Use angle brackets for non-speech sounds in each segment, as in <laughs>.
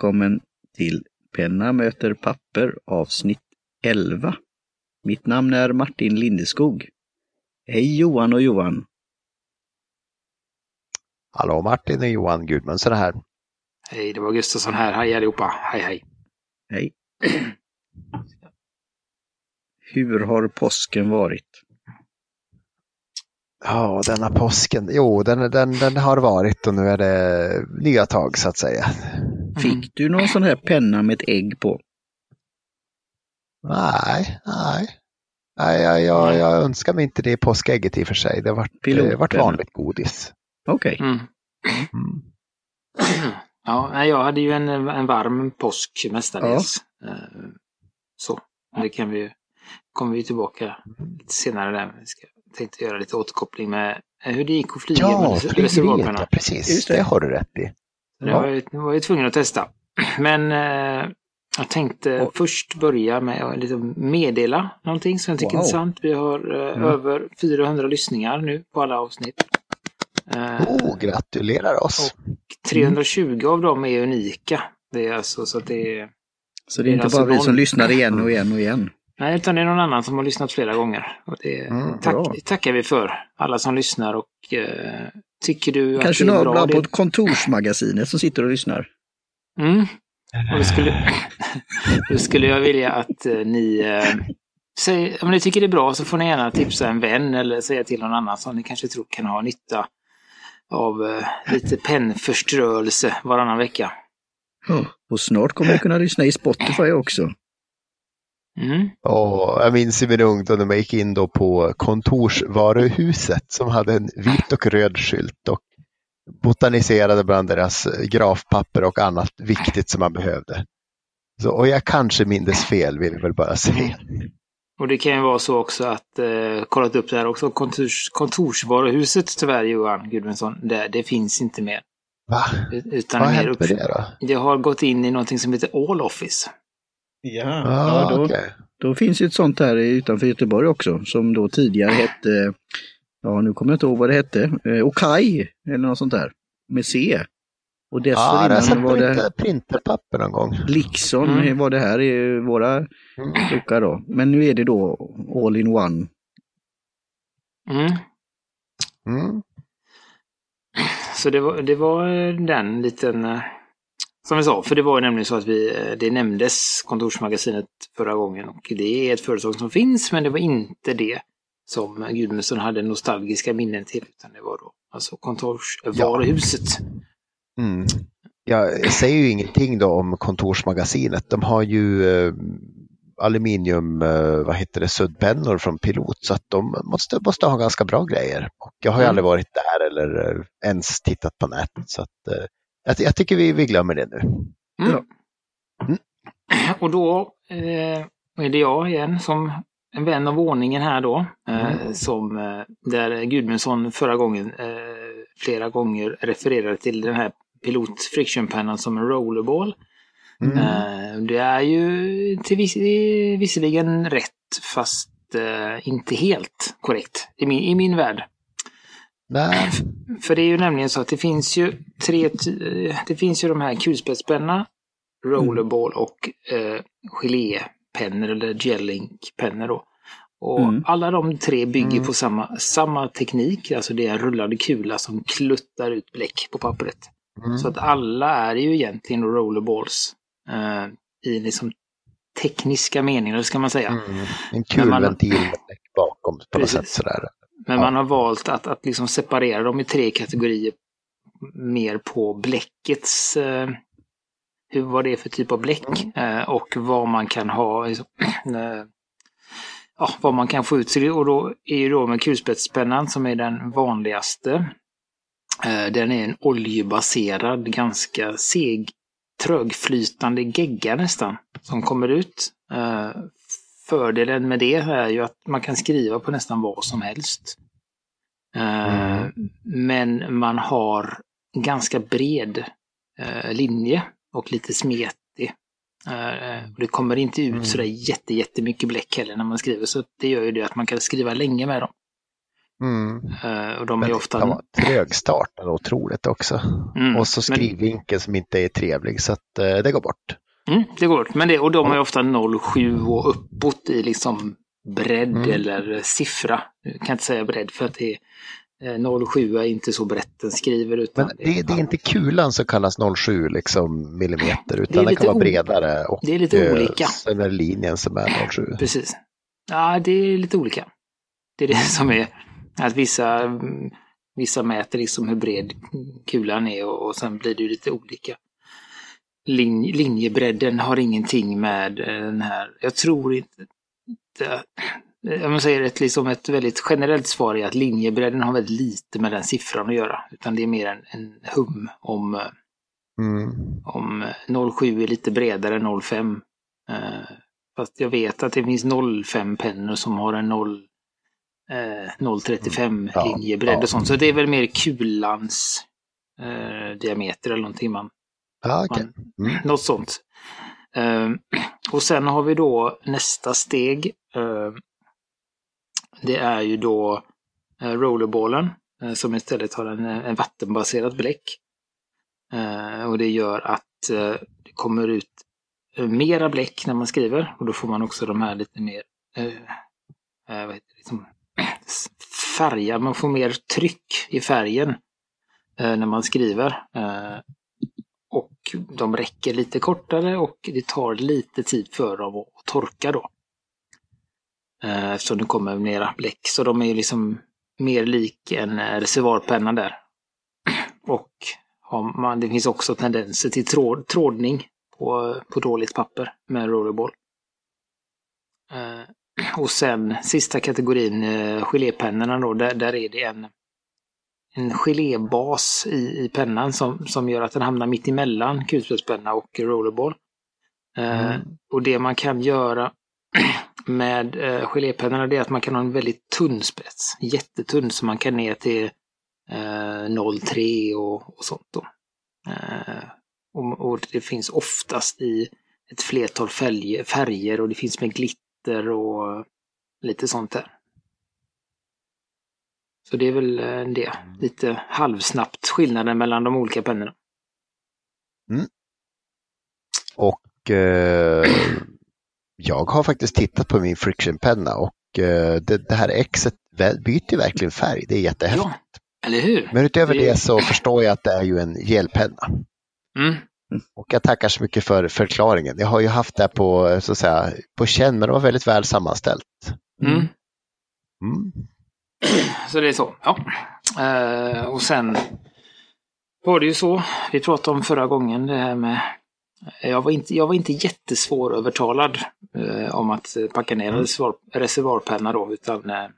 välkommen till Penna möter papper avsnitt 11. Mitt namn är Martin Lindeskog. Hej Johan och Johan! Hallå Martin och Johan Gudmundsson här. Hej, det var Gustafsson här. Hej allihopa. Hej, hej. Hej! Hur har påsken varit? Ja, denna påsken, jo den, den, den har varit och nu är det nya tag så att säga. Fick du någon sån här penna med ett ägg på? Nej, nej. Nej, jag, jag, jag önskar mig inte det påskägget i och för sig. Det vart, det vart Pilotpenna. vanligt godis. Okej. Mm. Mm. <clears throat> Ja, jag hade ju en, en varm påsk mestadels. Eh, Så, det kan vi ju, kommer vi tillbaka lite senare där. Vi ska, tänkte göra lite återkoppling med eh, hur det gick att flyga Ja, med ja, precis. Just det. Det. har du rätt i. Det var, jag, det var jag tvungen att testa. <clears throat> Men eh, jag tänkte Och- först börja med att lite meddela någonting som jag tycker Wow. är intressant. Vi har eh, Mm. över 400 lyssningar nu på alla avsnitt. Eh, Oh, gratulerar oss. 320 av dem är unika. Det är alltså så att det är... Så det är inte Alltså bara vi någon- som lyssnar igen och igen och igen. <clears throat> Nej, utan det är någon annan som har lyssnat flera gånger. Och det Mm, tack, tackar vi för. Alla som lyssnar och eh, tycker du att Kanske det är några bra? på Det... kontorsmagasinet som sitter och lyssnar. Mm. Och då skulle, <laughs> då skulle jag vilja att eh, ni eh, säger, om ni tycker det är bra så får ni gärna tipsa en vän eller säga till någon annan som ni kanske tror kan ha nytta av eh, lite pennförströelse varannan vecka. Och snart kommer ni kunna lyssna i Spotify också. Mm. Och jag minns i min ungdom när man gick in då på kontorsvaruhuset som hade en vit och röd skylt och botaniserade bland deras grafpapper och annat viktigt som man behövde. Så, och jag kanske mindes fel vill jag väl bara säga. Och det kan ju vara så också att, eh, kollat upp det här också, kontors, kontorsvaruhuset tyvärr Johan Gudmundsson, det, det finns inte mer. Va? Utan Vad hänt med det då? Det har gått in i någonting som heter All Office. Ja, Ah, ja då, okej. då finns ju ett sånt här utanför Göteborg också som då tidigare hette, ja nu kommer jag inte ihåg vad det hette, eh, Okai eller något sånt där med C. Och Ja, sett dessförinnan på var det printerpapper någon gång. Lixon Mm. var det här i våra Mm. luckar då. Men nu är det då all in one. Mm. Mm. Så det var, det var den liten, eh, som vi sa, för det var ju nämligen så att vi, eh, det nämndes kontorsmagasinet förra gången och det är ett företag som finns men det var inte det som Gudmundsson hade nostalgiska minnen till utan det var då alltså kontorsvaruhuset. Mm. Jag säger ju ingenting då om kontorsmagasinet. De har ju eh, aluminium, eh, vad heter det, suddpennor från Pilot så att de måste, måste ha ganska bra grejer. Och jag har ju Mm. aldrig varit där eller eh, ens tittat på nätet så att eh, jag, jag tycker vi, vi glömmer det nu. Mm. Mm. Och då eh, är det jag igen som en vän av ordningen här då. Eh, som, eh, där Gudmundsson förra gången eh, flera gånger refererade till den här pilot frictionpennan som en rollerball. Mm. Eh, det är ju till viss, visserligen rätt fast eh, inte helt korrekt i min, i min värld. Nej. För det är ju nämligen så att det finns ju tre, det finns ju de här kulspetspenna, rollerball och eh, gelépennor eller gelinkpennor då. Och Mm. alla de tre bygger Mm. på samma, samma teknik, alltså det är en rullande kula som kluttar ut bläck på pappret. Mm. Så att alla är ju egentligen rollerballs eh, i liksom tekniska meningar, ska man säga. Mm. En man- kulventil med däck bakom på något Precis. sätt sådär. Men Ja. man har valt att, att liksom separera dem i tre kategorier mer på bläckets, eh, hur, vad det är för typ av bläck eh, och vad man kan ha, liksom, <clears throat> eh, ja, vad man kan få ut. Det- Och då är ju då med kulspetspennan som är den vanligaste. Eh, den är en oljebaserad, ganska seg, trögflytande gegga nästan, som kommer ut. Fördelen med det är ju att man kan skriva på nästan vad som helst. Eh, Mm. Men man har ganska bred eh, linje och lite smetig. Eh, det kommer inte ut Mm. sådär jätte, jättemycket bläck heller när man skriver, så det gör ju det att man kan skriva länge med dem. Mm. Och de Men är ofta... kan vara trögstartad otroligt också. Mm, Och så skrivvinkeln som inte är trevlig så att det går bort. Mm, det går. Men det, och de är ofta 0,7 och uppåt i liksom bredd Mm. eller siffra. Jag kan inte säga bredd för att det är eh, 0,7 är inte så brett den skriver. Utan Men det, det är inte kulan som kallas 07 liksom millimeter utan den kan vara bredare. Och, det är lite eh, olika. Sen är det linjen som är 07. Precis. Ja, det är lite olika. Det är det som är att vissa, mm, vissa mäter liksom hur bred kulan är och, och sen blir det ju lite olika. Lin, linjebredden har ingenting med eh, den här, jag tror inte, inte om man säger ett, liksom ett väldigt generellt svar är att linjebredden har väldigt lite med den siffran att göra. Utan det är mer en, en hum om, eh, Mm. om eh, 07 är lite bredare än 05. Eh, fast jag vet att det finns 05-pennor som har en 0, eh, 035 Mm. Ja, linjebredd ja. och sånt. Så det är väl mer kulans eh, diameter eller någonting man, Okej. man Mm. <laughs> något sånt. Eh, och sen har vi då nästa steg. Eh, det är ju då eh, rollerballen eh, som istället har en, en vattenbaserad bläck. Eh, och det gör att eh, det kommer ut eh, mera bläck när man skriver och då får man också de här lite mer eh, eh, vad heter liksom, färga, man får mer tryck i färgen eh, när man skriver. Och de räcker lite kortare och det tar lite tid för dem att torka då. Eh, eftersom det kommer mera bläck. Så de är ju liksom mer lik en eh, reservoarpenna där. <clears throat> Och man, det finns också tendenser till tråd, trådning på, på dåligt papper med rollerball. Eh, <clears throat> och sen sista kategorin, gelépennorna då, där, där är det en, en gelébas i, i pennan som, som gör att den hamnar mitt emellan kulspetspenna och rollerball. Eh, Mm. Och det man kan göra <clears throat> med eh, gelépennorna det är att man kan ha en väldigt tunn spets. Jättetunn så man kan ner till eh, 0,3 och, och sånt då. Eh, och, och det finns oftast i ett flertal färger, färger och det finns med glitter och lite sånt där. Så det är väl eh, det. Lite halvsnabbt skillnaden mellan de olika pennorna. Och eh, jag har faktiskt tittat på min frictionpenna och eh, det, det här exet byter verkligen färg. Det är jättehäftigt. Ja, eller hur? Men utöver det- det så förstår jag att det är ju en gelpenna. Mm. Och jag tackar så mycket för förklaringen. Jag har ju haft det på, så att säga, på känn, men det var väldigt väl sammanställt. Mm. Mm. <clears throat> Så det är så. Ja. Eh, och sen var det ju så, vi pratade om förra gången det här med jag var inte, jag var inte jättesvårövertalad eh, om att packa ner reservoar, reservoarpenna då, utan eh,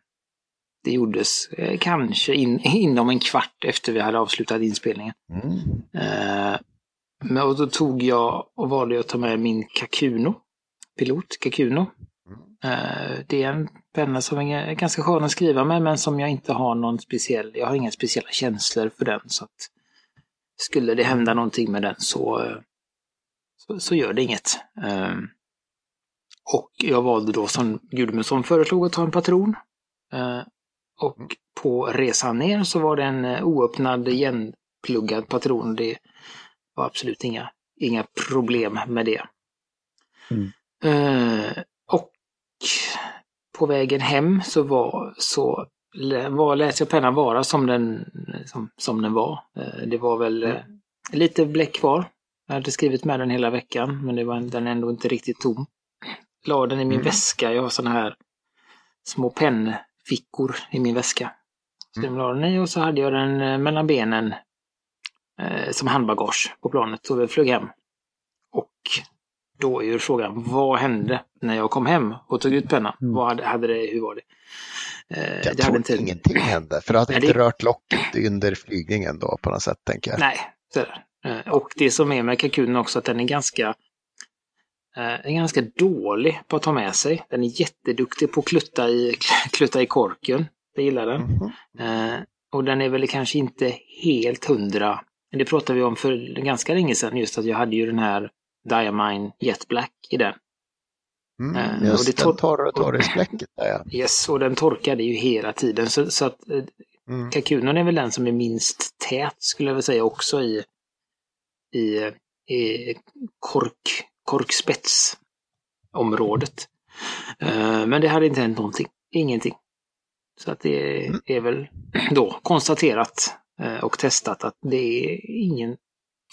det gjordes eh, kanske in, <laughs> inom en kvart efter vi hade avslutat inspelningen. Mm. Eh, men, och då tog jag och valde att ta med min Kakuno, pilot Kakuno. Eh, det är en penna som är ganska skön att skriva med men som jag inte har någon speciell, jag har inga speciella känslor för den. Så att skulle det hända någonting med den så, så, så gör det inget. Eh, och jag valde då som Gudmundsson föreslog att ta en patron. Eh, och på resan ner så var det en eh, oöppnad igenpluggad patron. Det var absolut inga, inga problem med det. Mm. Eh, och på vägen hem så var så var, lät jag pennan vara som den, som, som den var. Eh, det var väl eh, lite bläck kvar. Jag hade skrivit med den hela veckan men det var, den ändå inte riktigt tom. La den i min Mm. väska. Jag har såna här små pennfickor i min väska. Så jag la den i och så hade jag den eh, mellan benen eh, som handbagage på planet och vi flög hem. Och då är ju frågan, vad hände när jag kom hem och tog ut pennan? Mm. Vad hade, hade det, hur var det? Eh, Jag det tror hade inte... ingenting hände, för du hade Nej, inte det- rört locket under flygningen då på något sätt, tänker jag. Nej, så är det. Eh, Och det som är med kalkunen också att den är ganska eh, är ganska dålig på att ta med sig. Den är jätteduktig på att klutta i, <laughs> klutta i korken. Jag gillar den. Mhm. Eh, och den är väl kanske inte helt hundra. Men Det pratade vi om för ganska länge sedan just att jag hade ju den här Diamine Jet Black i den. Mm, Eh, och just det det, tor- torr, torrisbläcket där ja. <laughs> Yes, och den torkade ju hela tiden. Så, så att eh, Mm. kalkunen är väl den som är minst tät skulle jag väl säga också i, i, i kork, korkspetsområdet. Eh, Men det hade inte hänt någonting. Ingenting. Så att det Mm. är väl då konstaterat eh, och testat att det är ingen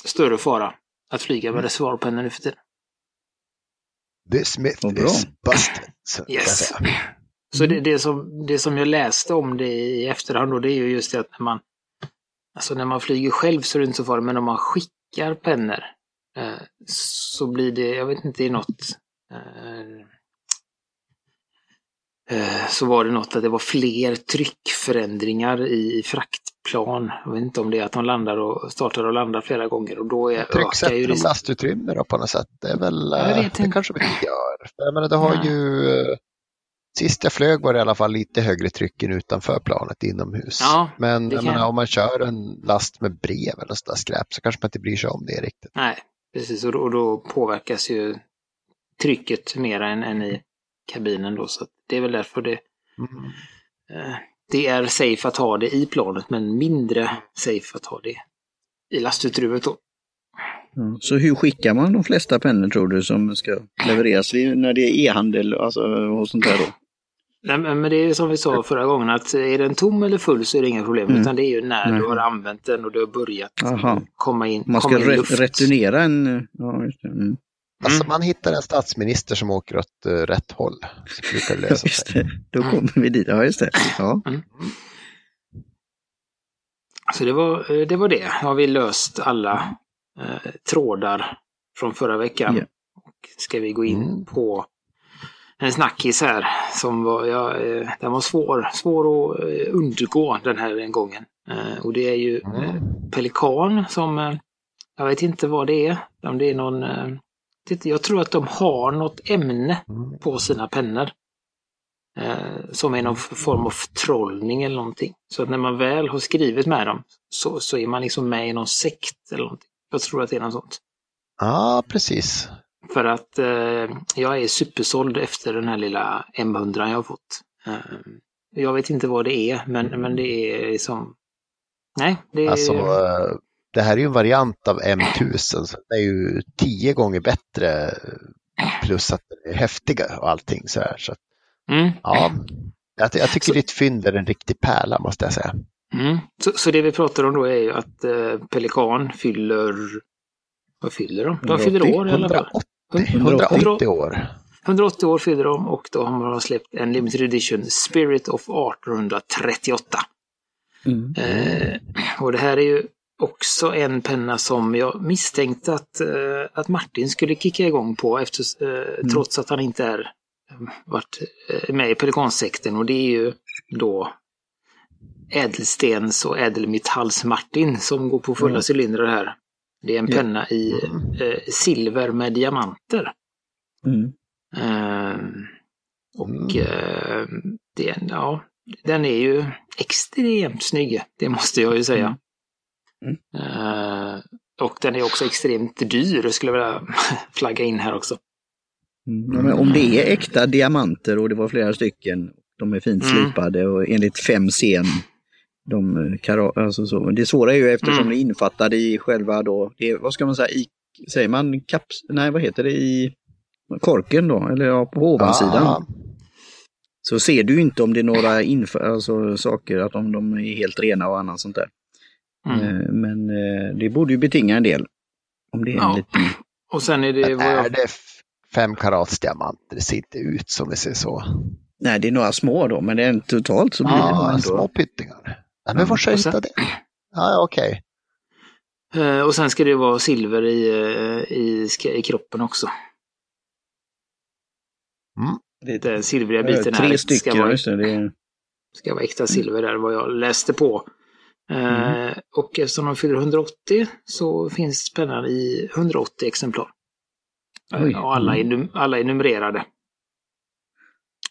större fara att flyga Mm. med reservoarpennor nu för tiden. Smith Vad bra. is busted. Jag Yes. Så det, det, som, det som jag läste om det i efterhand då, det är ju just det att när man Alltså när man flyger själv så är det inte så farligt, men om man skickar pennor eh, så blir det, jag vet inte, i något eh, eh, så var det något att det var fler tryckförändringar i fraktplan. Jag vet inte om det är att de landar och startar och landar flera gånger och då är, ökar ju risken. lastutrymme då på något sätt? Det är väl, Jag eh, det inte. kanske vi gör. Jag menar, det har Nej. ju, eh, sist jag flög var det i alla fall lite högre tryck än utanför planet inomhus. Ja, Men det jag menar, om man kör en last med brev eller sådär skräp så kanske man inte bryr sig om det riktigt. Nej, precis. Och då, och då påverkas ju trycket mer än, än i kabinen då. Så det är väl därför det, Mm. Det är safe att ha det i planet, men mindre safe att ha det i lastutrymmet då. Ja, Så hur skickar man de flesta pennor tror du som ska levereras när det är e-handel alltså, och sånt där då? Nej, men det är som vi sa förra gången att är den tom eller full så är det inga problem. Mm. Utan det är ju när Nej. du har använt den och du har börjat Aha. komma in, Man ska in re- luft. returnera en... Ja, just det. Mm. Alltså Mm. man hittar en statsminister som åker åt eh, rätt håll. Så brukar det lösa <laughs> Just sig. det. Då kommer vi dit. Ja, just det. Ja. Så det var, eh, det var det. Har vi löst alla eh, trådar från förra veckan. Och ska vi gå in Mm. på en snackis här som var, ja, eh, den var svår, svår att eh, undgå den här gången. Eh, och det är ju eh, Mm. Pelikan som, eh, jag vet inte vad det är. Om det är någon, titta, jag tror att de har något ämne Mm. på sina pennor. Eh, som är någon f- form av trollning eller någonting. Så att när man väl har skrivit med dem så, så är man liksom med i någon sekt eller någonting. Jag tror att det är något sånt. Ja, precis. För att eh, jag är supersåld efter den här lilla M100 jag har fått. Eh, jag vet inte vad det är, men, men det är liksom... Nej, det är... Alltså, eh, det här är ju en variant av M1000. Så det är ju tio gånger bättre plus att det är häftiga och allting så här. Så mm, ja, jag, jag tycker Så- ditt fynd är en riktig pärla måste jag säga. mm. Så, så det vi pratar om då är ju att eh, Pelikan fyller... Vad fyller de? De fyller 180, år i alla fall. 180, 180 år. 180 år fyller de och då har man släppt en limited edition Spirit of 1838. Mm. Eh, och det här är ju också en penna som jag misstänkte att, eh, att Martin skulle kicka igång på efter, eh, trots att han inte är eh, varit eh, med i Pelikansekten och det är ju då ädelstens och ädelmetallsmartin som går på fulla Mm. cylindrar här. Det är en penna i eh, silver med diamanter. Mm. Ehm, och Mm. ehm, det, ja, den är ju extremt snygg, det måste jag ju säga. Mm. Ehm, och den är också extremt dyr, skulle jag vilja <laughs> flagga in här också. Mm. Ja, om det är äkta diamanter och det var flera stycken, de är fint Mm. slipade och enligt fem sen. De, eh, kara, alltså så. Det svåra är ju eftersom Mm. det är infattade i själva då, det, vad ska man säga, i, säger man kaps, nej vad heter det, i korken då, eller ja, på ovansidan. Ja, Så ser du inte om det är några inf- alltså, saker, att om de är helt rena och annat sånt där. Mm. Eh, Men eh, det borde ju betinga en del. Om det är en Ja. liten... <clears throat> Och sen är det men är jag, det fem karats diamanter? Det ser inte ut som det ser så. Nej, det är några små då, men det är totalt så blir det nog Ja, ändå... små pyttingar. Ja, men var ska jag hitta det? Ja, ja, okej. eh, och sen ska det vara silver i, i, ska- i kroppen också. Mm. Den silvriga biten här Tre ska stycken, vara just det. det är... ska vara äkta silver där, vad jag läste på. Eh, och eftersom de fyller 180 så finns pennan i 180 exemplar. Eh, Oj. Och alla är, num- alla är numrerade.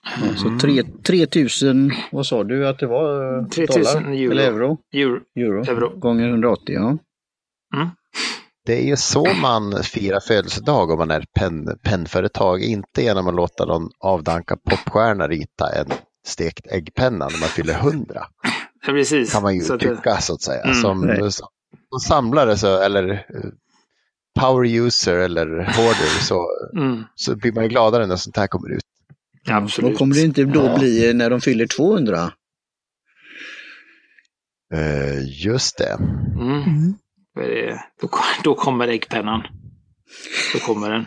Ja, så tre, 3000, vad sa du att det var? eh, 3000 dollar? euro. Eller euro? Euro. Euro. Euro. Gånger 180, ja. det är ju så man firar födelsedag om man är pen, pennföretag, inte genom att låta någon avdanka popstjärna rita en stekt äggpenna när man fyller hundra. Ja, precis. Kan man ju Så tycka så att säga. Mm. som, Nej. som samlare så, eller eh, power user eller hoarder så, det- Mm, så blir man ju gladare när sånt här kommer ut. absolut. Vad kommer det inte då bli när de fyller 200? Eh, just det. Mm. Det? Då, <laughs> då kommer äggpennan. Då kommer den.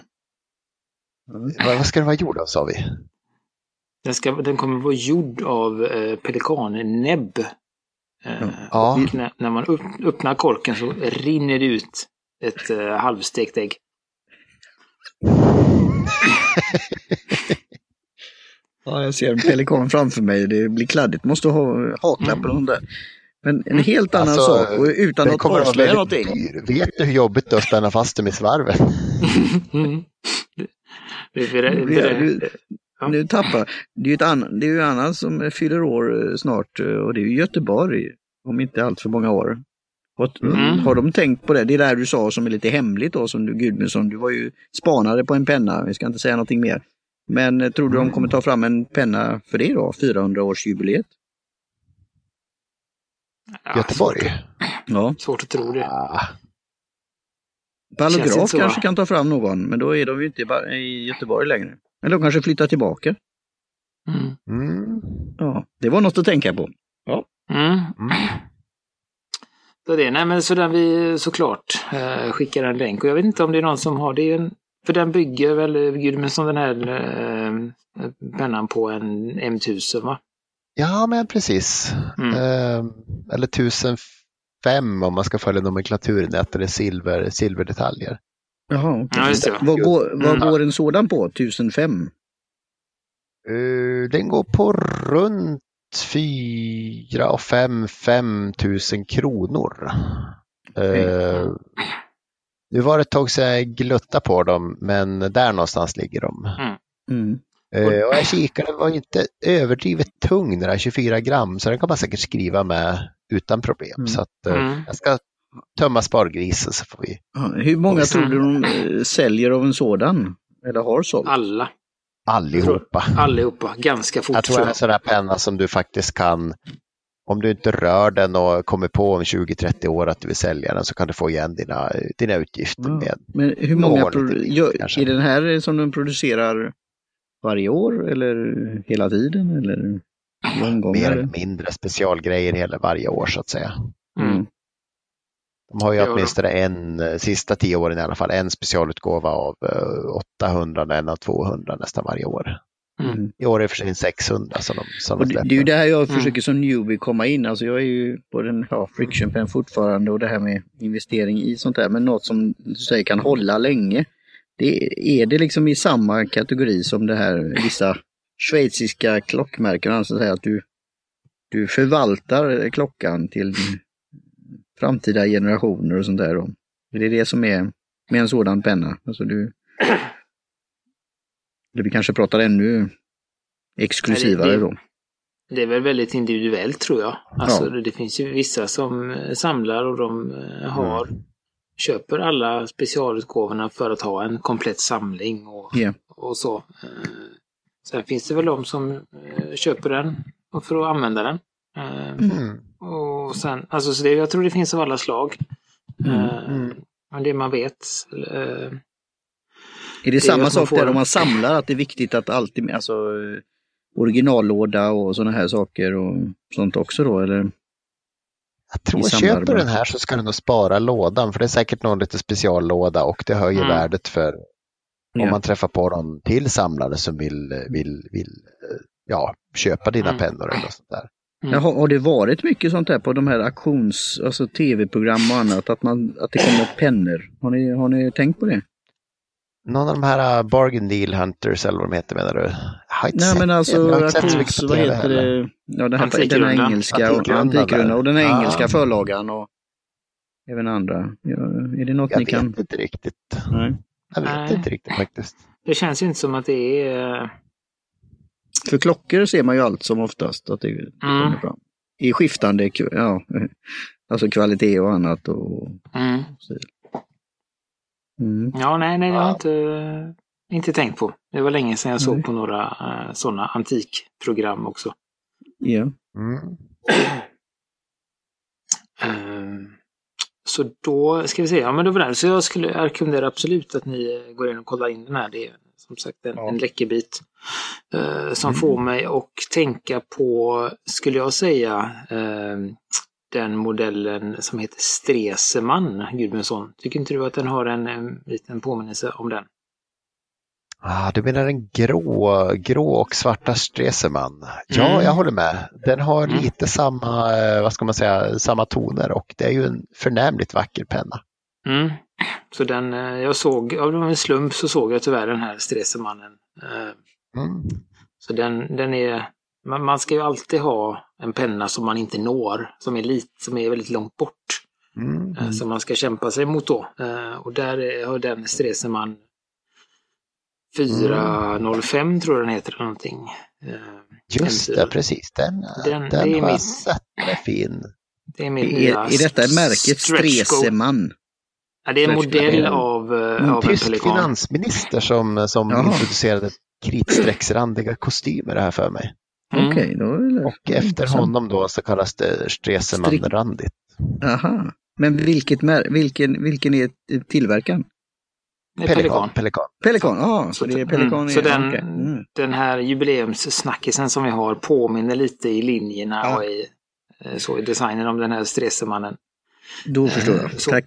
Vad, vad ska den vara gjord av sa vi? Den, ska, den kommer vara gjord av eh, pelikannäbb. Eh, Ja. och när, när man upp, öppnar korken så rinner det ut ett eh, halvstekt ägg. <laughs> Ja, jag ser en pelikan framför mig. Det blir kladdigt. Måste ha haklapp eller något där. Men en helt annan Alltså, sak och utan att avslöja någonting. dyr. Vet du hur jobbigt det är att spänna fast dem i svarven? <laughs> Mm. Det, det, det, Ja. nu tappar. Det är ju ett annan, det är ju annan som fyller år eh, snart eh, och det är ju Göteborg. Om inte allt för många år. Har, Mm. har de tänkt på det? Det är det här du sa som är lite hemligt då, som du Gudmundsson, du var ju spanare på en penna, vi ska inte säga någonting mer. Men eh, tror du de kommer ta fram en penna för det då, 400-årsjubileet? ja, Göteborg? Svårt, Ja. svårt att tro det. Ah, så, kanske kan ta fram någon, men då är de ju inte i Göteborg längre. Eller de kanske flyttar tillbaka. Mm. mm, Ja, det var något att tänka på. Mm. mm. Så det, nej men så den vi såklart eh, skickar en länk och jag vet inte om det är någon som har det. En, för den bygger väl eh, Gudmundsson den här eh, pennan på en M1000 va? Ja, men precis. Mm. Eh, eller 1005 om man ska följa nomenklaturen, att det är silver, silverdetaljer. Jaha, okej. Ja. Vad, går, vad Mm. går en sådan på? 1005? Eh, den går på runt 4 och 5, 5 tusen kronor. Eh, nu var det ett tag sedan jag gluttade på dem, men där någonstans ligger de. Mm. Eh, och jag kikade, den var inte överdrivet tung den där 24 gram, så den kan man säkert skriva med utan problem. Mm. Så att, Mm. jag ska tömma spargrisen så får vi. Hur många Mm. tror du de eh, säljer av en sådan? Eller har sålt? Alla, Allihopa. allihopa, ganska fort Jag tror det är en sån där penna som du faktiskt kan, om du inte rör den och kommer på om 20-30 år att du vill sälja den så kan du få igen dina, dina utgifter Ja. med. Men hur många, gör, är den här som de producerar varje år eller hela tiden? Eller Mer eller mindre specialgrejer hela varje år så att säga. Mm. De har ju då. åtminstone en, eh, sista tio åren i alla fall, en specialutgåva av eh, 800 och en av 200 nästan varje år. Mm. I år är det för sig en 600 som de, som Och de det, släpper. det är ju där jag Mm. försöker som newbie komma in. Alltså jag är ju på den ja, friction pen fortfarande och det här med investering i sånt där. Men något som du säger kan hålla länge. Det, är det liksom i samma kategori som det här vissa schweiziska klockmärken alltså att du, du förvaltar klockan till framtida generationer och sånt där. Då. Är det det som är med en sådan penna? Alltså du, <clears throat> eller vi kanske pratar ännu exklusivare det- då. Det är väl väldigt individuellt tror jag. Alltså det finns ju vissa som eh, samlar och de eh, har köper alla specialutgåvorna för att ha en komplett samling och, Ja. och så. Eh, Sen finns det väl de som köper den och för att använda den. Mm. Och sen, alltså så det, jag tror det finns av alla slag. Mm. Men det man vet. eh, Är är det samma sak får där om man samlar, att det är viktigt att alltid, alltså originallåda och sådana här saker och sånt också då, eller? Jag tror köper med. den här så ska du nog spara lådan för det är säkert någon lite speciallåda och det höjer Mm. värdet för om Ja. man träffar på någon till samlare som vill, vill, vill eh, ja, köpa dina Mm. pennor eller sånt där. Mm. Har, har det varit mycket sånt här på de här auktions, alltså tv-program och annat, att, man, att det kommer pennor? Har ni, har ni tänkt på det? Någon av de här uh, Bargain Deal Hunters eller vad de heter menar du? Jag Nej sett men alltså Jag auktions, vad heter det? Ja, den, här, den här engelska, och, Antikrundan där. och den här engelska förlagan och även andra. Ja, är det något Jag ni vet kan? inte riktigt. Nej. Jag vet Nej. inte riktigt faktiskt. Det känns inte som att det är... eh, För klockor ser man ju allt som oftast att det, Mm. kommer fram. I skiftande, ja, alltså kvalitet och annat. Och, Mm. så. Mm. Ja, nej, nej, det har jag Ja. inte, inte tänkt på. Det var länge sedan jag såg Nej. på några uh, sådana antikprogram också. Ja. Mm. Eh, så då ska vi se, ja men det var det. Så jag skulle rekommendera absolut att ni eh, går in och kollar in den här. Det är som sagt en, Ja. en läcker bit. eh, som Mm. får mig att tänka på, skulle jag säga, eh, den modellen som heter Stresemann, Gudmundsson. Tycker inte du att den har en, en liten påminnelse om den? Ah, du menar en grå, grå och svarta Stresemann? Ja, Mm. jag håller med. Den har Mm. lite samma, eh, vad ska man säga, samma toner och det är ju en förnämligt vacker penna. Mm. Så den, eh, jag såg, av en slump så såg jag tyvärr den här Stresemannen. Eh, Mm. Så den, den är, man, man ska ju alltid ha en penna som man inte når, som är, lite, som är väldigt långt bort. Mm. eh, Som man ska kämpa sig mot då. Och där är- har den Stresemann 405 tror jag den heter eller någonting. Just det, precis. Den, Den- den, det är har jag mitt- sett. Den är fin. Det är mitt Är, nya är detta märket stretch goal. Stresemann? Ja, det är en stretch goal? modell av, eh, En av en tysk pelikan. finansminister som, som Jaha. introducerade kritstrecksrandiga kostymer här för mig. Mm. Okej, då är det Och efter honom då så kallas det Stresemann-randigt. Aha. Men vilket vilken, vilken är tillverkaren? Pelikan. pelikan. Pelikan. Pelikan, ja, så det är Pelikan. Mm, är- så den, okej. Mm. den här jubileumssnackisen som vi har påminner lite i linjerna Ja. och i, eh, så i designen om den här Stresemannen. Då förstår Eh, jag. så- Tack.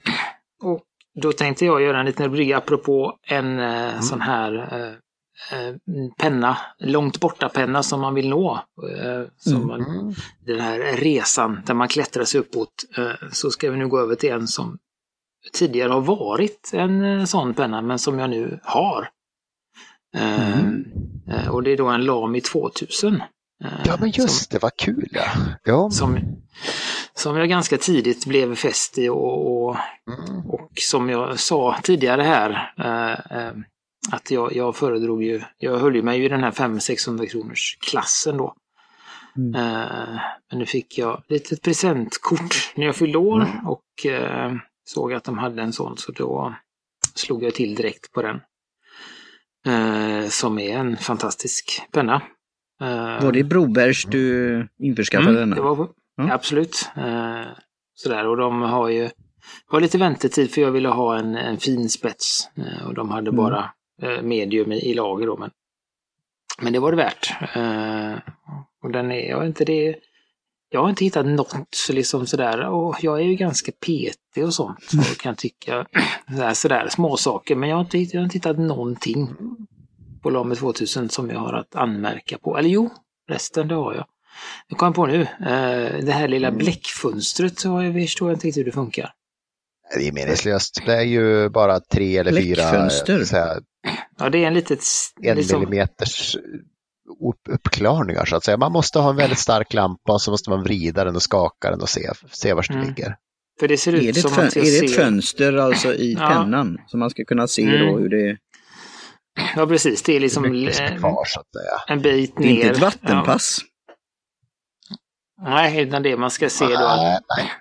Och då tänkte jag göra en liten brygga apropå en eh, Mm. sån här eh, eh, penna, långt borta penna som man vill nå. Eh, som Mm. man, den här resan där man klättrar sig uppåt. Eh, så ska vi nu gå över till en som tidigare har varit en eh, sån penna men som jag nu har. Mm. och det är då en Lamy 2000. Eh, Ja men just det, vad kul ja. ja. Som, som, som jag ganska tidigt blev fäst i och, och, Mm. och som jag sa tidigare här eh, eh, att jag, jag föredrog ju, jag höll ju mig ju i den här 500-600 kronors klassen då. Mm. Eh, men nu fick jag ett litet presentkort när jag fyllde år Mm. och eh, såg att de hade en sån så då slog jag till direkt på den. Eh, som är en fantastisk penna. Eh, Var det Brobergs du införskaffade mm, denna? det var, Ja. Absolut. Eh, sådär och de har ju det var lite väntetid för jag ville ha en, en fin spets eh, och de hade Mm. bara medium i, i lager då. Men, men det var det värt. Och den är, jag inte det jag har inte hittat något så liksom sådär, och jag är ju ganska petig och sånt och <laughs> kan tycka <clears throat> sådär, sådär små saker men jag har, inte, jag har inte hittat någonting på Lame 2000 som jag har att anmärka på. Eller jo, resten det har jag. Jag kom på nu, eh, det här lilla Mm. bläckfönstret så jag förstår jag inte riktigt hur det funkar. Det är meningslöst. Det är ju bara tre eller fyra Bläckfönster? så här, Ja, det är en litet... en liksom- millimeters upp- uppklarningar så att säga. Man måste ha en väldigt stark lampa och så måste man vrida den och skaka den och se, se var det Mm. ligger. För det ser Är ut det, ett som fön- att jag är det ett ser... fönster alltså i Ja. pennan? Så man ska kunna se då Mm. hur det är? Ja, precis. Det är liksom som är eh, kvar så att säga. en bit Det är ner. inte ett vattenpass? Ja. Nej, utan det man ska se då Nej, nej.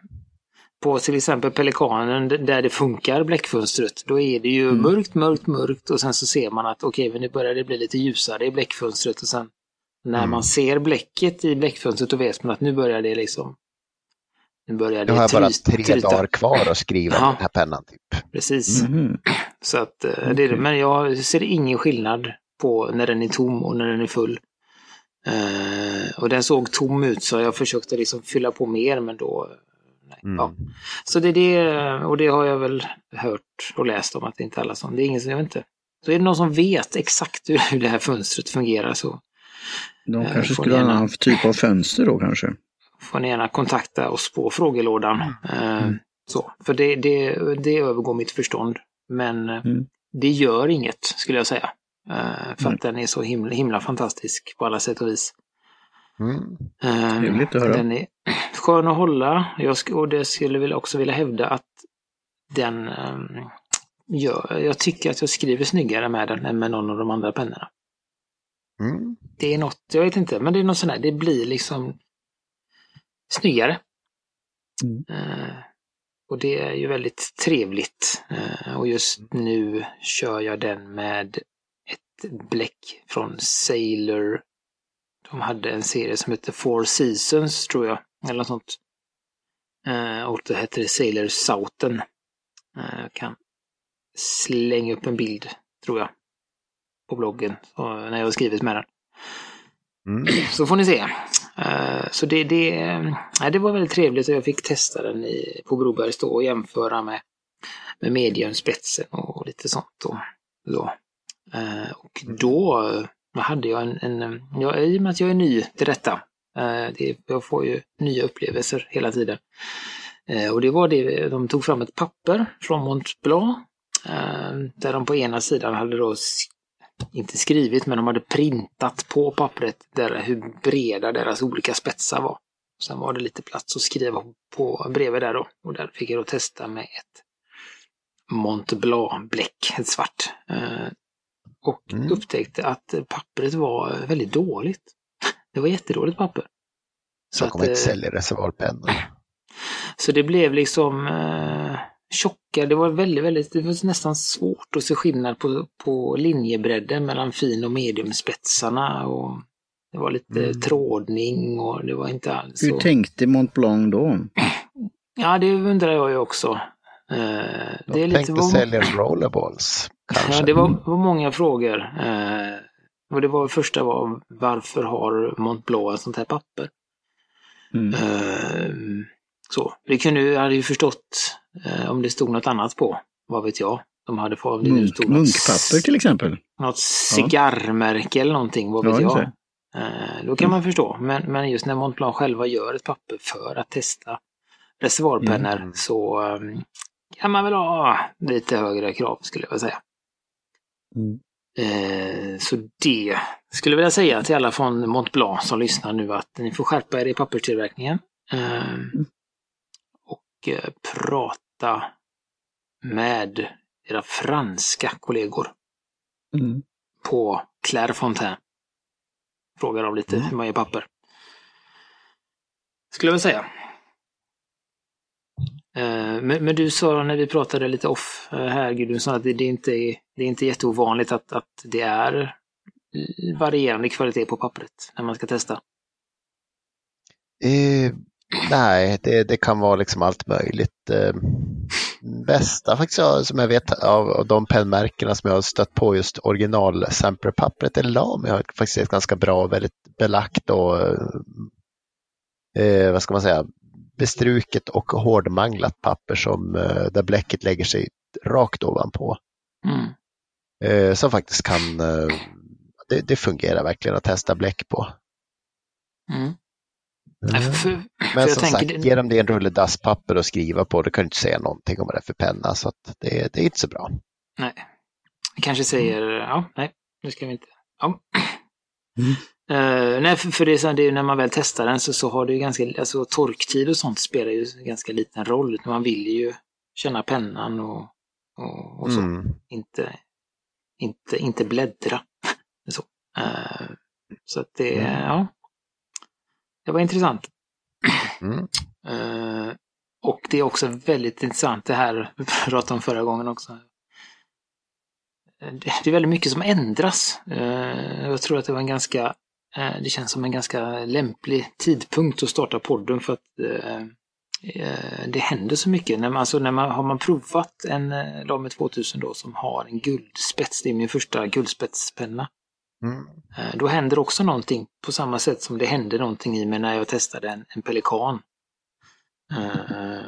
på till exempel Pelikanen där det funkar, bläckfönstret, då är det ju Mm. mörkt, mörkt, mörkt och sen så ser man att okej, men nu börjar det bli lite ljusare i bläckfönstret och sen när Mm. man ser bläcket i bläckfönstret då vet man att nu börjar det liksom nu börjar Nu det har jag bara tre dagar kvar att skriva Ja. den här pennan. Typ. Precis. Mhm. Så att eh, det är det. Men jag ser ingen skillnad på när den är tom och när den är full. Eh, och den såg tom ut så jag försökte liksom fylla på mer men då... Nej. Mm. Ja. Så det är det, och det har jag väl hört och läst om att det inte är alla som, det är ingen som, jag vet inte. Så är det någon som vet exakt hur, det här fönstret fungerar så De Eh, kanske skulle ha gärna- annan typ av fönster då kanske? får ni gärna kontakta oss på frågelådan. Eh, Mm. så, för det, det, det övergår mitt förstånd. Men eh, Mm. det gör inget skulle jag säga. Eh, för Mm. att den är så himla, himla fantastisk på alla sätt och vis. Mm. Eh, Trevligt att höra. Den är <clears throat> skön att hålla. Jag sk- och det skulle väl också vilja hävda att den gör, jag tycker att jag skriver snyggare med den än med någon av de andra pennorna. Mm. Det är något, jag vet inte, men det är något sånt här, det blir liksom snyggare. Mm. Eh, och det är ju väldigt trevligt. Eh, och just nu kör jag den med ett bläck från Sailor. De hade en serie som hette Four Seasons tror jag, eller något sånt. Eh, och det hette Sailor Southern. Eh, jag kan slänga upp en bild, tror jag, på bloggen när jag har skrivit med den. Mm. Så får ni se. Uh, så det, det, uh, det var väldigt trevligt och jag fick testa den i, på Brobergs då och jämföra med, med mediumspetsen och lite sånt. Då, då. Uh, och då hade jag en, en ja, i och med att jag är ny till detta, det, jag får ju nya upplevelser hela tiden. och det var det, de tog fram ett papper från Mont Blanc där de på ena sidan hade då inte skrivit, men de hade printat på pappret där, hur breda deras olika spetsar var. Sen var det lite plats att skriva på bredvid där då. Och där fick jag då testa med ett Mont Blanc-bläck, ett svart. Eh, och mm. upptäckte att pappret var väldigt dåligt. Det var jättedåligt papper. Så, så kommer inte sälja reservoarpennor. <laughs> Så det blev liksom eh, tjocka. Det var väldigt, väldigt, det var nästan svårt att se skillnad på, på linjebredden mellan fin och mediumspetsarna. Och det var lite mm. trådning och det var inte alls Hur så... tänkte Mont Blanc då? <clears throat> Ja, det undrar jag ju också. Uh, det är lite, tänkte var... sälja rollerballs. <clears throat> Kanske. Ja, det var, var många frågor. Uh, och det var första var varför har Mont Blanc ett sånt här papper? Mm. Uh, så. Det kunde, jag hade ju förstått eh, om det stod något annat på. Vad vet jag? De hade fått, Munk, stod munkpapper till exempel. Något cigarrmärke ja. eller någonting, vad vet ja, jag? Eh, då kan man förstå. Men, men just när Montblanc själva gör ett papper för att testa reservoarpennor mm. så um, kan man väl ha lite högre krav skulle jag vilja säga. Mm. Eh, så det skulle jag vilja säga till alla från Montblanc som lyssnar nu att ni får skärpa er i papperstillverkningen. Mm eh, prata med era franska kollegor mm. på Clairefontaine. Frågar dem lite mm. hur man gör papper. Skulle jag väl säga. Eh, men, men, du sa när vi pratade lite off eh, här Gudrun, sa att det, det, är inte, det är inte jätteovanligt att, att det är varierande kvalitet på pappret när man ska testa. Eh, Nej, det, det kan vara liksom allt möjligt. Eh, bästa faktiskt som jag vet av, de pennmärkena som jag har stött på just original pappret eller Lamy har faktiskt ett ganska bra, väldigt belagt och eh, vad ska man säga, bestruket och hårdmanglat papper som eh, där bläcket lägger sig rakt ovanpå. Mm. Eh, som faktiskt kan, eh, det, det, fungerar verkligen att testa bläck på. Mm. Mm. För, Men som sagt, det... ge dem det en rulle dasspapper att skriva på, då kan du inte säga någonting om vad det är för penna, så det, det, är inte så bra. Nej. Vi kanske säger, ja, nej, nu ska vi inte. Ja. Mm. Uh, nej, för, för det, är så, det är när man väl testar den så, så har det ju ganska, alltså torktid och sånt spelar ju ganska liten roll. Man vill ju känna pennan och, och, och så. Mm. Inte, inte, inte bläddra. <laughs> så. Uh, så att det, mm. ja, det var intressant. Mm. Uh, och det är också väldigt intressant det här vi pratade om förra gången också. Det är väldigt mycket som ändras. Uh, jag tror att det var en ganska, uh, det känns som en ganska lämplig tidpunkt att starta podden för att det händer så mycket. När man, alltså när man, har man provat en Lame 2000 då som har en guldspets, det är min första guldspetspenna. Mm. Eh, då händer också någonting på samma sätt som det hände någonting i mig när jag testade en, en pelikan. Uh,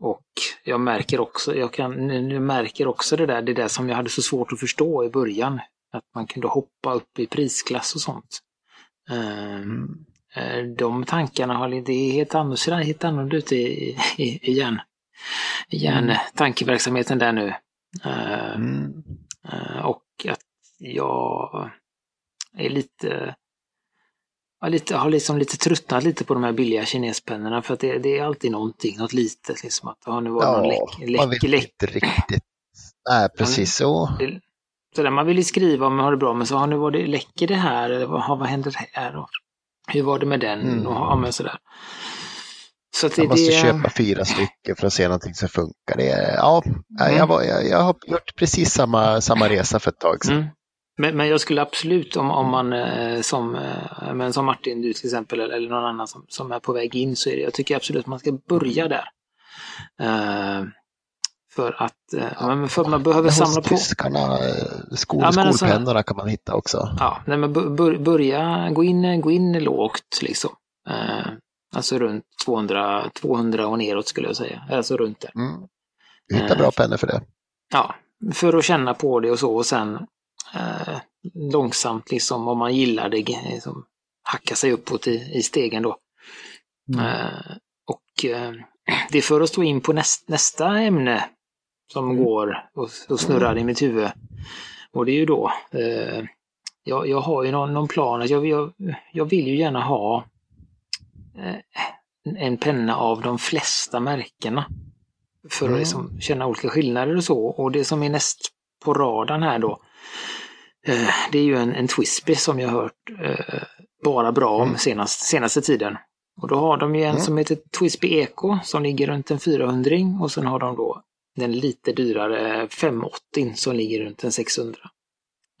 och jag märker också, jag kan, nu märker också det där, det där som jag hade så svårt att förstå i början. Att man kunde hoppa upp i prisklass och sånt. Uh, mm. De tankarna har, är helt annorlunda, helt annorlunda ute i, i, i hjärn, hjärn, mm. tankeverksamheten där nu. Uh, mm. och att jag är lite jag lite, har liksom lite tröttnat lite på de här billiga kinespennorna för att det, det är alltid någonting, något litet liksom. Att, ja, nu var ja, någon läck, läck, man vet läck. inte riktigt. Nej, precis så. Det, så där, man vill ju skriva om man har det bra, men så har nu var det, läcker det här, eller vad, vad händer här? Och hur var det med den? Mm. Och, ja, men sådär. Så att Man det, måste det, köpa fyra stycken för att se någonting som funkar. Det är, ja, Mm. jag, var, jag, jag har gjort precis samma, samma resa för ett tag sedan. Mm. Men, men jag skulle absolut om, om man eh, som, eh, men som Martin du till exempel eller, eller någon annan som, som är på väg in så är det, jag tycker absolut att man ska börja där. Eh, för att ja, men för man behöver samla på. tyskarna, skol, Ja, alltså- skolpennorna kan man hitta också. Ja, nej, men bör- bör, börja, gå in, gå in lågt liksom. Eh, alltså runt 200, 200 och neråt skulle jag säga. Alltså runt där. Mm. Du hittar bra pennor för det. Ja, för att känna på det och så och sen eh, långsamt liksom om man gillar det liksom, hacka sig uppåt i, i stegen då. Mm. Eh, och eh, det för att stå in på näst, nästa ämne som Mm. går och, och snurrar i mitt huvud. Och det är ju då, eh, jag, jag har ju någon, någon plan, jag, jag, jag vill ju gärna ha en penna av de flesta märkena. För Mm. att liksom känna olika skillnader och så. Och det som är näst på radarn här då, det är ju en, en Twisby som jag hört eh, bara bra om Mm. senast, senaste tiden. Och då har de ju en Mm. som heter Twisby Eco som ligger runt en 400 och sen har de då den lite dyrare 580 som ligger runt en 600.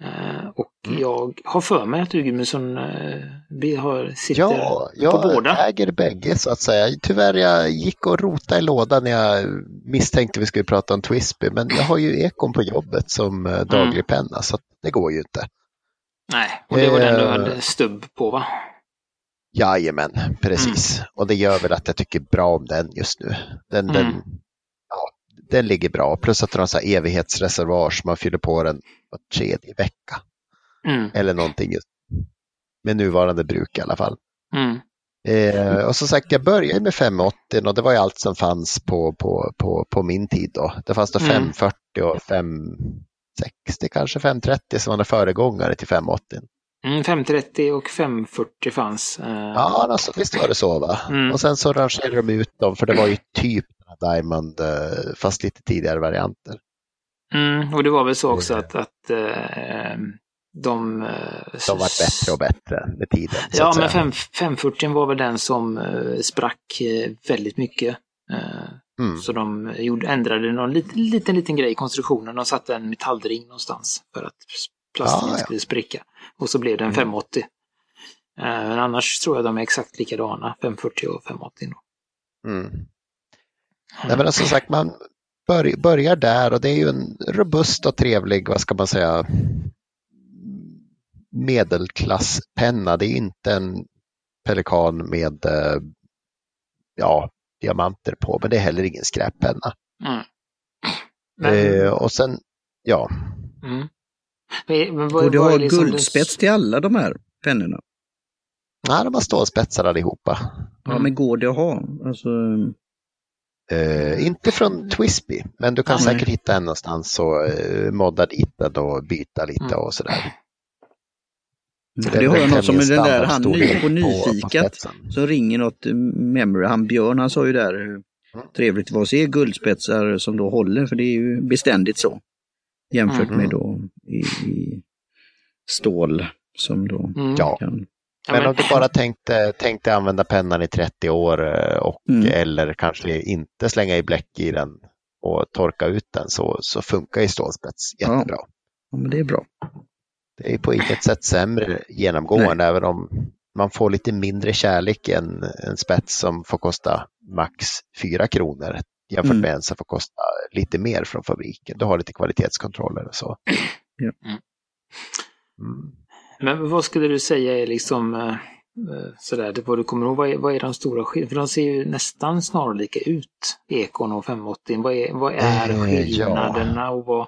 Eh, och Mm. jag har för mig att du Gudmundsson eh, har, sitter Ja, på jag båda. äger bägge så att säga. Tyvärr jag gick och rotade i lådan när jag misstänkte vi skulle prata om Twisby, men jag har ju Ekon på jobbet som Mm. eh, daglig penna så att det går ju inte. Nej, och det var den du Eh, hade stubb på va? Jajamän, precis. Mm. Och det gör väl att jag tycker bra om den just nu. Den, Mm. den, ja, den ligger bra, plus att den har så här evighetsreservoar som man fyller på den var tredje vecka Mm, eller någonting. Just. Med nuvarande bruk i alla fall. mm, Eh, och som sagt, jag började med 580 och det var ju allt som fanns på, på, på, på min tid då. Det fanns då Mm. 540 och 560 kanske, 530 som var en föregångare till 580. mm, 530 och 540 fanns. eh, Ja, alltså, visst var det så va? Mm. Och sen så rangerade de ut dem för det var ju typ Diamond eh, fast lite tidigare varianter. Mm, och det var väl så också Eh. att, att eh, de... eh, De var bättre och bättre med tiden. Ja, men säga. 5, 540 var väl den som eh, sprack eh, väldigt mycket. Mm. Så de gjorde, ändrade någon liten, liten, liten grej i konstruktionen. De satte en metallring någonstans för att plasten Ja, inte ja. skulle spricka. Och så blev det en Mm. 580. Eh, Men annars tror jag de är exakt likadana, 540 och 580. Då. Mm. Nej, men som sagt, man bör, börjar där och det är ju en robust och trevlig, vad ska man säga, medelklasspenna. Det är inte en pelikan med eh, ja, diamanter på, men det är heller ingen skräppenna. Mm. Men, Eh, och sen, ja, mm. Men, men vad- Och du vad är har liksom guldspets till alla de här pennorna. nej, de har stålspetsar allihopa. Ja, Mm. men går det att ha? Alltså, Eh, inte från Twisby, men du kan Nej. säkert hitta en någonstans och eh, modda dit och byta lite Mm. och sådär. För det har jag något som är den där, han ny, på på Nyfikat, spetsen. så ringer något eh, memory. Han Björn, han sa ju där hur Mm. trevligt det var att se guldspetsar som då håller, för det är ju beständigt så. Jämfört Mm. med då i, i stål som då Mm. Ja. kan... Ja, Men om du bara tänkte, tänkte använda pennan i 30 år eh, och, Mm. eller kanske inte slänga i bläck i den och torka ut den så, så funkar ju stålspets jättebra. Ja, men det är bra. Det är på inget sätt sämre genomgående även om man får lite mindre kärlek än en spets som får kosta max 4 kronor jämfört Mm. med en som får kosta lite mer från fabriken. Du har lite kvalitetskontroller och så. <clears throat> Ja. Mm. Mm. Men vad skulle du säga är liksom eh, eh, sådär, det vad du kommer ihåg, vad är, vad är de stora skillnaderna? För de ser ju nästan snarlika ut, Ekon och 580. Vad är, vad är Eh, skillnaderna och vad...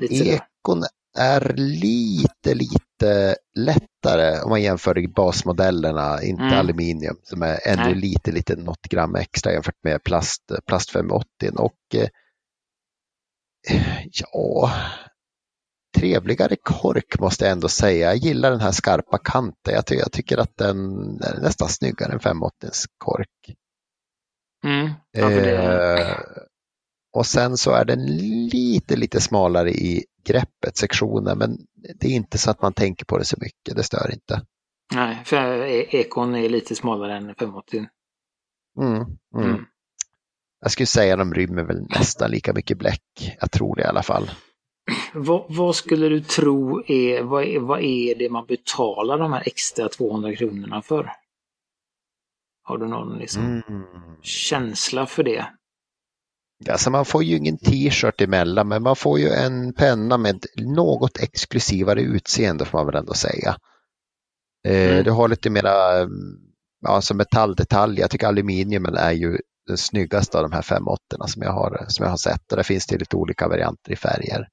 Lite sådär. Ekon är lite, lite lättare om man jämför basmodellerna, inte Mm. aluminium som är ännu Nej. lite, lite något gram extra jämfört med plast, plast 580. Och eh, ja, trevligare kork måste jag ändå säga. Jag gillar den här skarpa kanten. Jag, ty jag tycker att den är nästan snyggare än 580 kork. Mm. Ja, det, Eh, och sen så är den lite, lite smalare i greppet, sektionen, men det är inte så att man tänker på det så mycket. Det stör inte. nej, för E- Ekon är lite smalare än 580. Mm, mm. Mm. Jag skulle säga de rymmer väl nästan lika mycket bläck. Jag tror det i alla fall. Vad, vad skulle du tro är vad, är, vad är det man betalar de här extra 200 kronorna för? Har du någon liksom, Mm. känsla för det? Alltså man får ju ingen t-shirt emellan men man får ju en penna med något exklusivare utseende får man väl ändå säga. Eh, Mm. Du har lite mera mm, ja, alltså metalldetaljer. Jag tycker aluminiumen är ju den snyggaste av de här 580 som jag har, som jag har sett. Och där finns det lite olika varianter i färger.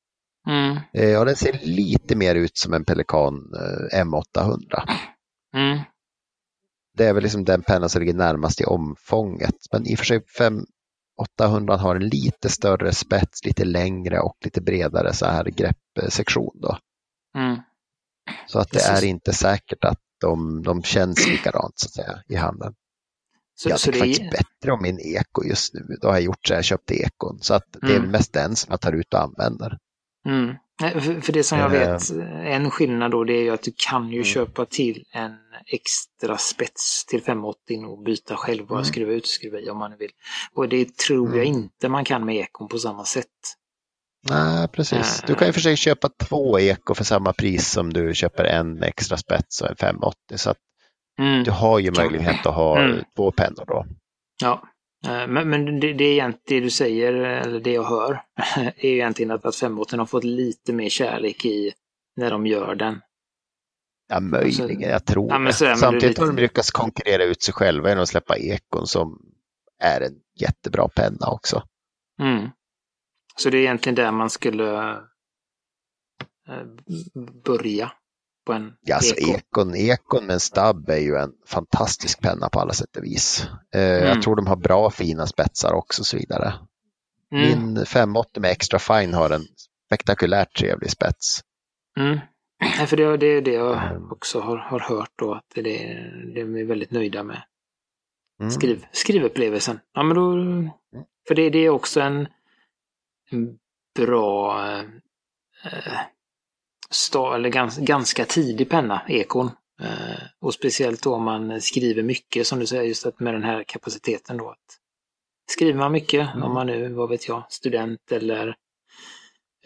Mm, Eh, och den ser lite mer ut som en Pelikan eh, M800. mm, Det är väl liksom den pennan som ligger närmast i omfånget. Men i och för sig 5800 har en lite större spets, lite längre och lite bredare så här greppsektion. Då. mm. Så att det Så- är inte säkert att de, de känns likadant så att säga i handen. Så, jag så tycker det faktiskt är, bättre om min eko just nu. Då har jag gjort så jag köpt ekon. Så att det är Mm. väl mest den som jag tar ut och använder. mm. För, det som jag Eh. vet, en skillnad då, det är ju att du kan ju Mm. köpa till en extra spets till 580 och byta själv bara Mm. skruva ut och skruva i om man vill. Och det tror jag Mm. inte man kan med ekon på samma sätt. Nej, precis. Du kan ju för sig köpa två eko för samma pris som du köper en extra spets och en 580. Så att Mm. du har ju möjlighet att ha Mm. två pennor då. Ja, Eh, men, men det, det är egentligen det du säger, eller det jag hör, <laughs> är ju egentligen att, att 580 har fått lite mer kärlek i när de gör den. Ja, möjligen. Jag tror Ja, men det. så är det, Samtidigt har de lyckats konkurrera ut sig själva genom att släppa ekon som är en jättebra penna också. Mm. Så det är egentligen där man skulle eh, börja på en Ja, alltså eko. ekon, ekon med en stabb är ju en fantastisk penna på alla sätt och vis. Eh, Mm. Jag tror de har bra fina spetsar också och så vidare. Mm. Min 580 med extra fine har en spektakulärt trevlig spets. Mm. Nej, För det, det är det jag Mm. också har, har hört då, att det, det är väldigt nöjda med. Mm. Skriv, skrivupplevelsen. Ja, men då, för det, det är också en, en bra eh, sta, eller gans, ganska tidig penna, ekon. Eh, och speciellt då om man skriver mycket, som du säger, just att med den här kapaciteten då. Att skriver man mycket, Mm. om man nu, vad vet jag, student eller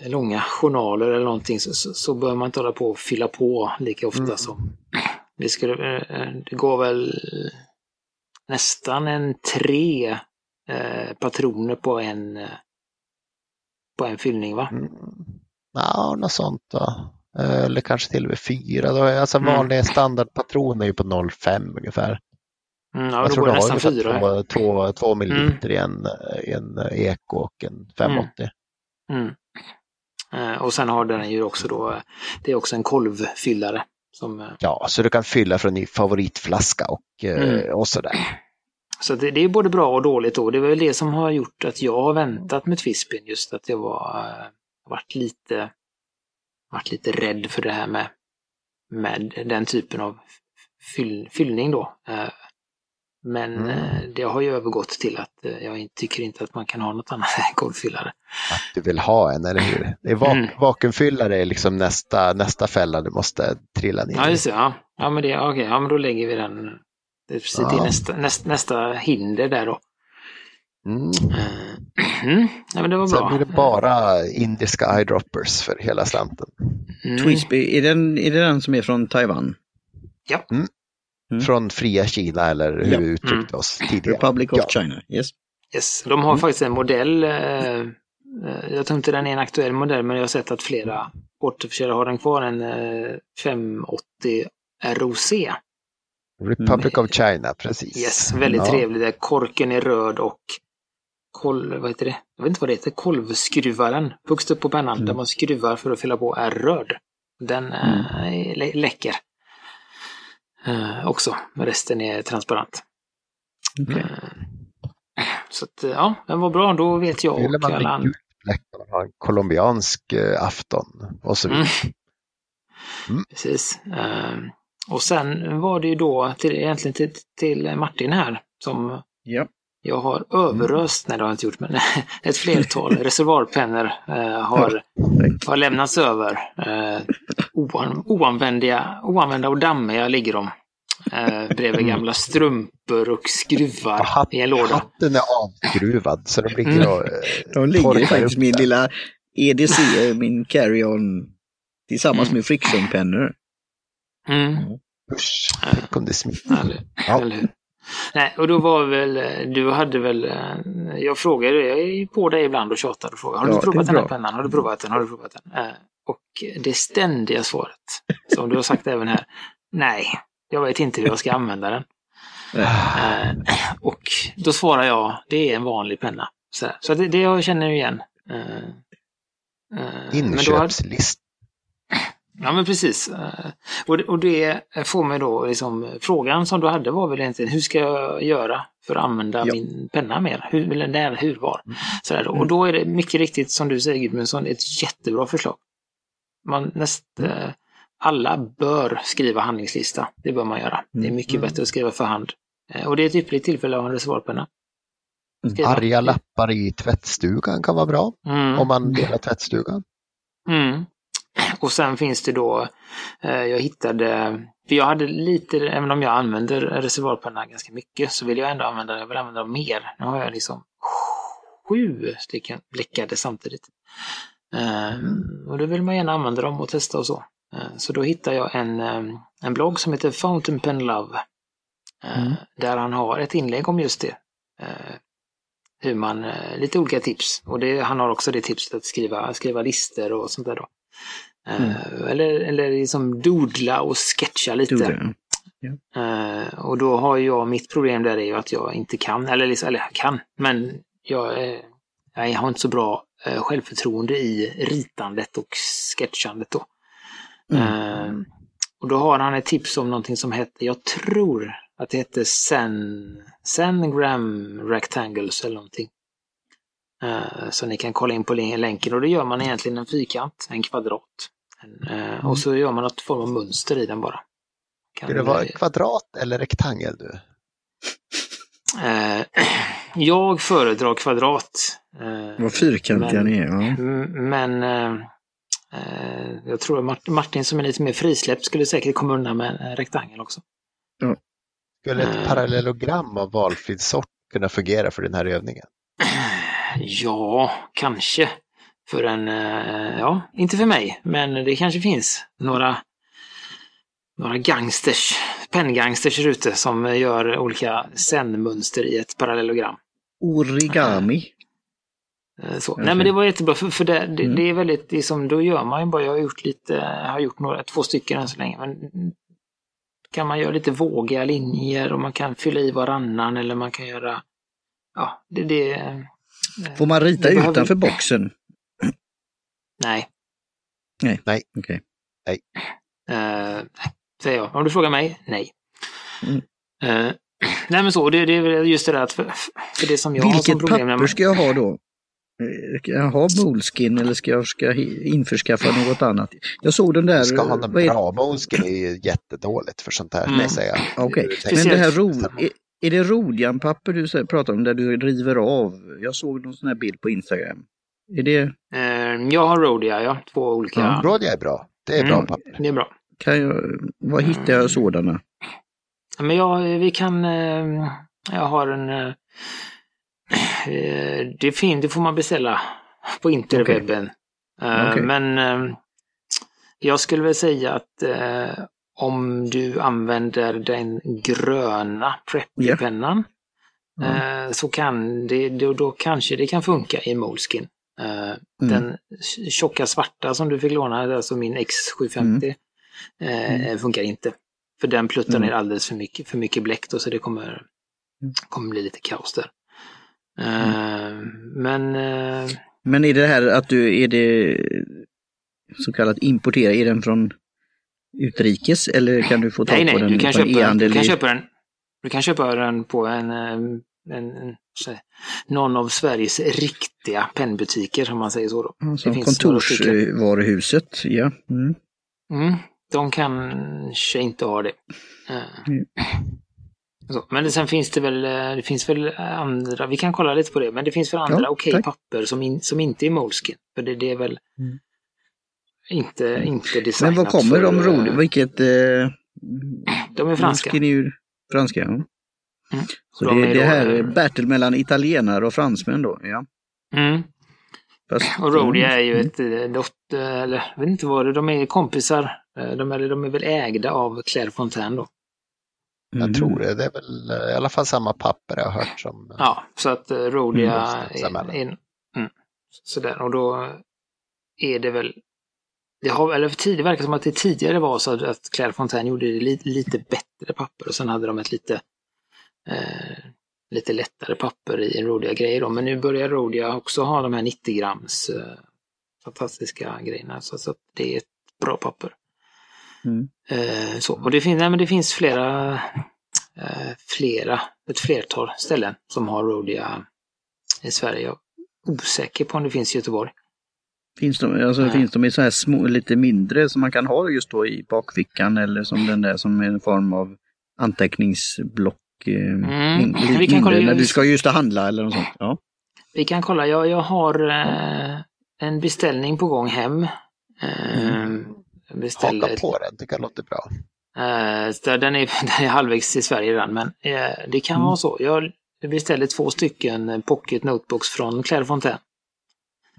långa journaler eller någonting, så, så, så bör man inte hålla på och fylla på lika ofta Mm. som det skulle, eh, det går väl nästan en tre eh, patroner på en eh, på en fyllning va? Mm. Ja, något sånt va. Eh, Eller kanske till och med fyra. Då Alltså Mm. vanliga standardpatroner är ju på 0,5 ungefär. Mm, ja, jag då tror det det har ungefär fyra. Mm. två, två, två milliliter i en, en eko och en 580. Mm. Eh, och sen har den ju också då, det är också en kolvfyllare. Som, eh, Ja, så du kan fylla från din favoritflaska och, eh, Mm. och sådär. så det, det är både bra och dåligt då. Det är väl det som har gjort att jag har väntat med Twispin, just att jag var, eh, varit lite, varit lite rädd för det här med, med den typen av fyll, fyllning då. Eh, Men Mm. eh, det har ju övergått till att eh, jag tycker inte att man kan ha något annat än kolvfyllare. Att du vill ha en, eller hur? Det är vak- Mm. Vakuumfyllare är liksom nästa, nästa fälla du måste trilla ner Ja, i. just det. Ja, ja men det, okej, ja, men då lägger vi den. Det är precis Ja. nästa, nästa, nästa hinder där då. Mm. Eh, <clears throat> Mm, ja, men det var Sen bra. blir det bara indiska eyedroppers för hela slanten. Mm. Twisby, är, den, är det den som är från Taiwan? Mm. Från fria Kina eller hur Ja. vi uttryckte Mm. oss tidigare. Republic of Ja. China, yes. Yes. De har Mm. faktiskt en modell. Eh, eh, jag tror inte den är en aktuell modell, men jag har sett att flera återförsäljare har den kvar. En eh, 580 ROC. Republic of China, precis. Yes, väldigt Ja. trevlig. Där korken är röd och kol, vad heter det? Jag vet inte vad det heter. Kolvskruvaren högst upp på pennan Mm. där man skruvar för att fylla på är röd. Den eh, är lä- läcker. Eh, också. Men resten är transparent. Okej. Eh, så att, eh, ja, den var bra. Då vet jag Fyller och man alla andra. man har en colombiansk eh, afton och så vidare. Mm. Mm. Precis. Eh, och sen var det ju då till, egentligen till, till Martin här som Ja. Jag har överöst, nej det har jag inte gjort, men <laughs> ett flertal <laughs> reservoarpennor eh, har, har lämnats över. Eh, oan, oanvändiga, oanvända och dammiga ligger de. eh, bredvid Mm. gamla strumpor och skruvar Hatt- i en låda. Hatten är avskruvad så de ligger Mm. och eh, De ligger faktiskt min lilla EDC, min carry-on, tillsammans Mm. med frictionpennor. Mm. Usch, tänk om det smittar. Eller, Ja. eller hur? Nej, och då var väl, du hade väl, eh, jag frågade, jag är på dig ibland och tjatar och frågar, har Ja, du det provat den här pennan? Har du provat den? Har du provat den? Eh, Och det ständiga svaret, som du har sagt även här, nej, jag vet inte hur jag ska använda den. Eh, Och då svarar jag, det är en vanlig penna. Så, det, det jag känner igen. Eh, eh, men då hade- Inköpslist. Ja men precis. Eh, Och det, och det får mig då liksom, frågan som du hade var väl egentligen hur ska jag göra för att använda Ja. min penna mer? Hur, eller när, hur, var? Mm. Sådär då. Mm. Och då är det mycket riktigt som du säger Gudmundsson, ett jättebra förslag. Man näst, eh, alla bör skriva handlingslista. Det bör man göra. Det är Mm. mycket bättre att skriva för hand. Eh, Och det är ett ypperligt tillfälle att ha en reservoarpenna. Skriva. Arga lappar i tvättstugan kan vara bra Mm. om man delar tvättstugan. Mm. Och sen finns det då, eh, jag hittade, för jag hade lite, även om jag använder reservoarpenna ganska mycket, så vill jag ändå använda, jag vill använda dem mer. Nu har jag liksom sju stycken bläckade samtidigt. Eh, Och då vill man gärna använda dem och testa och så. Eh, Så då hittade jag en, en blogg som heter Fountain Pen Love. Mm. Där han har ett inlägg om just det. Hur man, lite olika tips. Och det, han har också det tipset att skriva, skriva listor och sånt där då. Eh, Eller, eller liksom doodla och sketcha lite. Det. Eh, och då har jag, mitt problem där är ju att jag inte kan, eller, liksom, eller kan, men jag, eh, jag har inte så bra eh, självförtroende i ritandet och sketchandet då. Mm. Eh, och då har han ett tips om någonting som heter, jag tror att det heter Zen, Zengram Rectangles eller någonting. Så ni kan kolla in på län- länken och då gör man egentligen en fyrkant, en kvadrat. Eh, Och så gör man något form av mönster i den bara. Kan Ska det vara kvadrat eller rektangel du? Eh, <clears throat> jag föredrar kvadrat. Eh, Vad fyrkantiga ni är. Ja. m- Men eh, jag tror att Mart- Martin som är lite mer frisläppt skulle säkert komma undan med en rektangel också. Skulle ett parallellogram av valfri sort kunna fungera för den här övningen? <clears throat> Ja, kanske. För en, eh, ja, inte för mig, men det kanske finns några några gangsters, penngangsters ute som gör olika zen-mönster i ett parallellogram. Origami. Eh, Så. Nej men det var jättebra för, för det, det, Mm. det är väldigt, det är som, då gör man ju bara, jag har gjort lite, har gjort några, två stycken än så länge, men kan man göra lite vågiga linjer och man kan fylla i varannan eller man kan göra, ja, det, det Får man rita Det behöver- utanför boxen? Nej. Okej. Eh, nej, säger jag. Om du frågar mig, nej. Mm. Eh, nej men så, det, det är just det där att för, för det som jag har som Vilket problem när papper ska jag ha då? Eh, Ska jag ha Moleskin eller ska jag ska införskaffa något annat? Jag såg den där... Ska ha är- bra Moleskin är ju jättedåligt för sånt här, Mm. säga. Okej, Du men det här ro, är, är det rodianpapper du pratar om där du river av? Jag såg någon sån här bild på Instagram. Är det, eh, jag har Rhodia, ja, två olika. Ja. Rådia är bra. Det är bra Mm. papper. Det är bra. kan jag, var hittar jag sådana? Men jag, vi kan, eh, jag har en, eh, eh, det, fin, det får man beställa på interwebben. Okej. Men jag skulle väl säga att eh, om du använder den gröna Preppy-pennan Ja. eh, så kan det, då, då kanske det kan funka i Moleskin. Eh, Mm. Den tjocka svarta som du fick låna, alltså min X750, eh, funkar inte. För den pluttar Mm. ner alldeles för mycket, för mycket bläck då, så det kommer, kommer bli lite kaos där. Eh, Men Men är det här att du, är det så kallat importera, är den från utrikes eller kan du få tag nej, på nej, den du kan, köpa, e-handel? du, kan köpa den, du kan köpa den på en, en, en någon av Sveriges riktiga pennbutiker, om man säger så. Då. Ja, som kontorsvaruhuset, ja. Mm. Mm, de kanske inte har det. Eh, Mm. Så, men sen finns det väl, eh, det finns väl andra, vi kan kolla lite på det, men det finns väl andra Ja, okej tack. papper som, in, som inte är Moleskin. För det, det är väl Mm. inte, inte Men designat vad kommer för, de eh, roligt? Vilket, eh, De är franska. Whisky är ju franska, ja. Mm. Så De det, är det här är eh, battle mellan italienare och fransmän då, ja. Mm. Fast, Och Rhodia är ju mm. ett eh, dotter, eller jag vet inte vad det de är kompisar. Eh, De, eller de är väl ägda av Claire Fontaine då. Jag Mhm. tror det. Det är väl eh, i alla fall samma papper jag har hört som... eh, Ja, så att Rhodia Mm, är, är mm, sådär. Och då är det väl det har, eller för tidigare verkar som att det tidigare var så att Claire Fontaine gjorde det lite, lite bättre papper och sen hade de ett lite eh, lite lättare papper i en Rhodia-grej då. Men nu börjar Rhodia också ha de här 90 grams eh, fantastiska grejerna. Så, så att det är ett bra papper. Mm. Eh, så, och det, fin nej, men det finns flera, eh, flera, ett flertal ställen som har Rhodia i Sverige. Jag är osäker på om det finns i Göteborg. Finns de, alltså, Nej. finns de i så här små, lite mindre som man kan ha just då i bakfickan eller som den där som är en form av anteckningsblock? Eh, Mm, in- vi kan kolla- när du ska just handla eller något sånt. Ja. Vi kan kolla, jag, jag har eh, en beställning på gång hem. Eh, Mm. beställer Haka på den, tycker jag låter bra. Eh, den, är, <laughs> den är halvvägs till Sverige redan, men eh, det kan Mm. vara så. Jag beställde två stycken Pocket Notebooks från Claire Fontaine.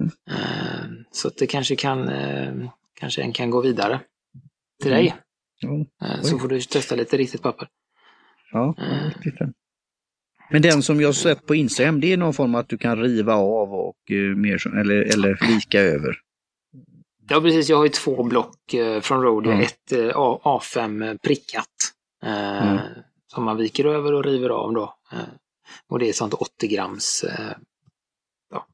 Mm. Eh, så att det kanske kan, eh, kanske en kan gå vidare till Mm. dig. Eh, så får du testa lite riktigt papper. Ja, Mm. titta. Men den som jag sett på Instagram, det är någon form att du kan riva av och eh, mer, eller, eller vika över. Ja precis, jag har ju två block eh, från Rhodia. Mm. Ett eh, A- A5 prickat. Eh, Mm. Som man viker över och river av då. Eh, och det är sånt 80 grams eh, ja,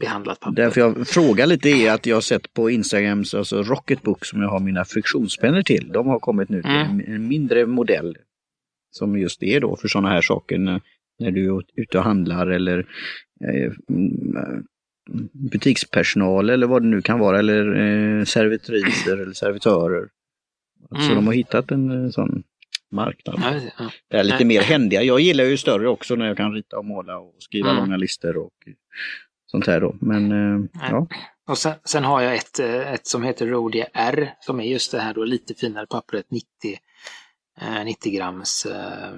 behandlat papper. Därför jag frågar lite är att jag har sett på Instagrams, alltså Rocketbook som jag har mina friktionspennor till. De har kommit nu till Mm. en mindre modell. Som just är då för sådana här saker när, när du är ute och handlar eller eh, mm, butikspersonal eller vad det nu kan vara eller eh, servitriser eller servitörer. Så Mm. de har hittat en eh, sån marknad. Ja, ja. Det är lite mer händiga. Jag gillar ju större också när jag kan rita och måla och skriva Mm. långa listor och sånt här då. Men eh, ja. Och sen, sen har jag ett, ett som heter Rhodia R som är just det här då lite finare pappret 90, eh, 90 grams eh,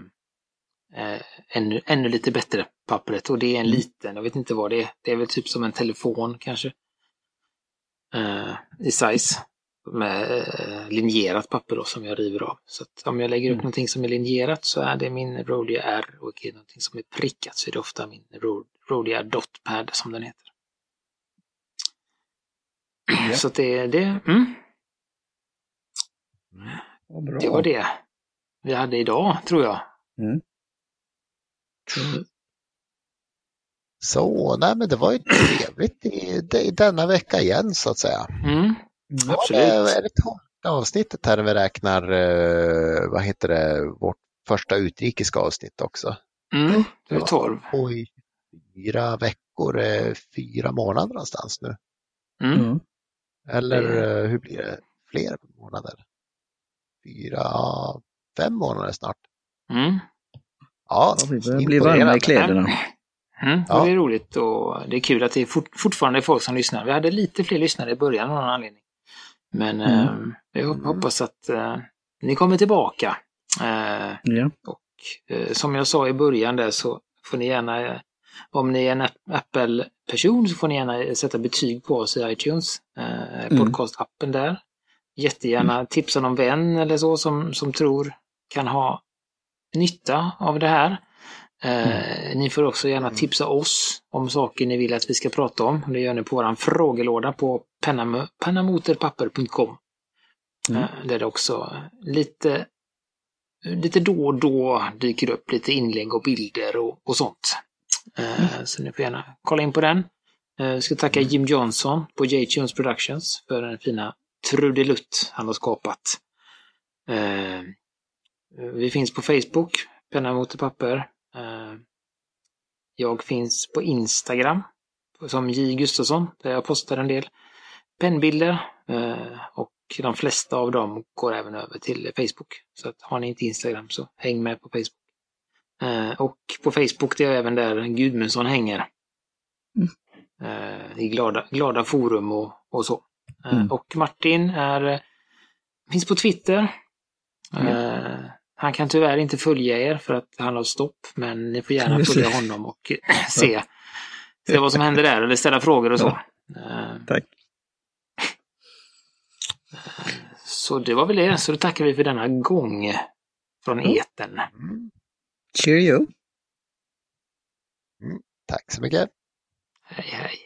eh, ännu, ännu lite bättre pappret och det är en Mm. liten, jag vet inte vad det är, det är väl typ som en telefon kanske. Eh, I size. Med eh, linjerat papper då som jag river av. Så om jag lägger upp Mm. någonting som är linjerat så är det min Rhodia R och är det någonting som är prickat så är det ofta min Ro- Rhodia Dotpad som den heter. Ja. Så det, det, mm, bra. det var det vi hade idag, tror jag. Mm. Så, nej men det var ju trevligt i, i denna vecka igen så att säga. Mm, Ja, absolut. det är det tolfte avsnittet här när vi räknar, eh, vad heter det, vårt första utrikiska avsnitt också. Mm, det är Ja. 12. Och i fyra veckor, eh, fyra månader någonstans nu. Mm. Mm. Eller eh, hur blir det? Fler månader? Fyra, fem månader snart. Mm. Ja, Ja, vi börjar bli imponerande. varma i kläderna. Mm, Ja. och Det är roligt och det är kul att det är fort, fortfarande är folk som lyssnar. Vi hade lite fler lyssnare i början av någon anledning. Men Mm. eh, jag hoppas att eh, ni kommer tillbaka. Eh, Ja. och eh, som jag sa i början där så får ni gärna, eh, om ni är en App- Apple-person så får ni gärna sätta betyg på oss i iTunes, eh, Mm. podcast-appen där. Jättegärna tipsa någon vän eller så som, som tror kan ha nytta av det här. Eh, Ni får också gärna tipsa oss om saker ni vill att vi ska prata om. Det gör ni på vår frågelåda på pennam- pennamoterpapper.com. Mm. Eh, Där det också lite, lite då och då dyker upp lite inlägg och bilder och, och sånt. Eh, Så ni får gärna kolla in på den. Eh, Jag ska tacka Jim Johnson på J-Tunes Productions för den fina trudelutt han har skapat. Eh, Vi finns på Facebook, Penna mot papper. Eh, Jag finns på Instagram som J Gustafsson där jag postar en del pennbilder eh, och de flesta av dem går även över till Facebook. Så att har ni inte Instagram så häng med på Facebook. Och på Facebook det är även där Gudmundsson hänger. Eh, I glada, glada forum och, och så. Mm. Och Martin är, finns på Twitter. Eh, han kan tyvärr inte följa er för att han har stopp, men ni får gärna <laughs> följa honom och <clears throat> se, se vad som händer där eller ställa frågor och så. Eh, Tack. Så det var väl det, så då tackar vi för denna gång från etern. Cheerio! Tack så mycket. Hej hej.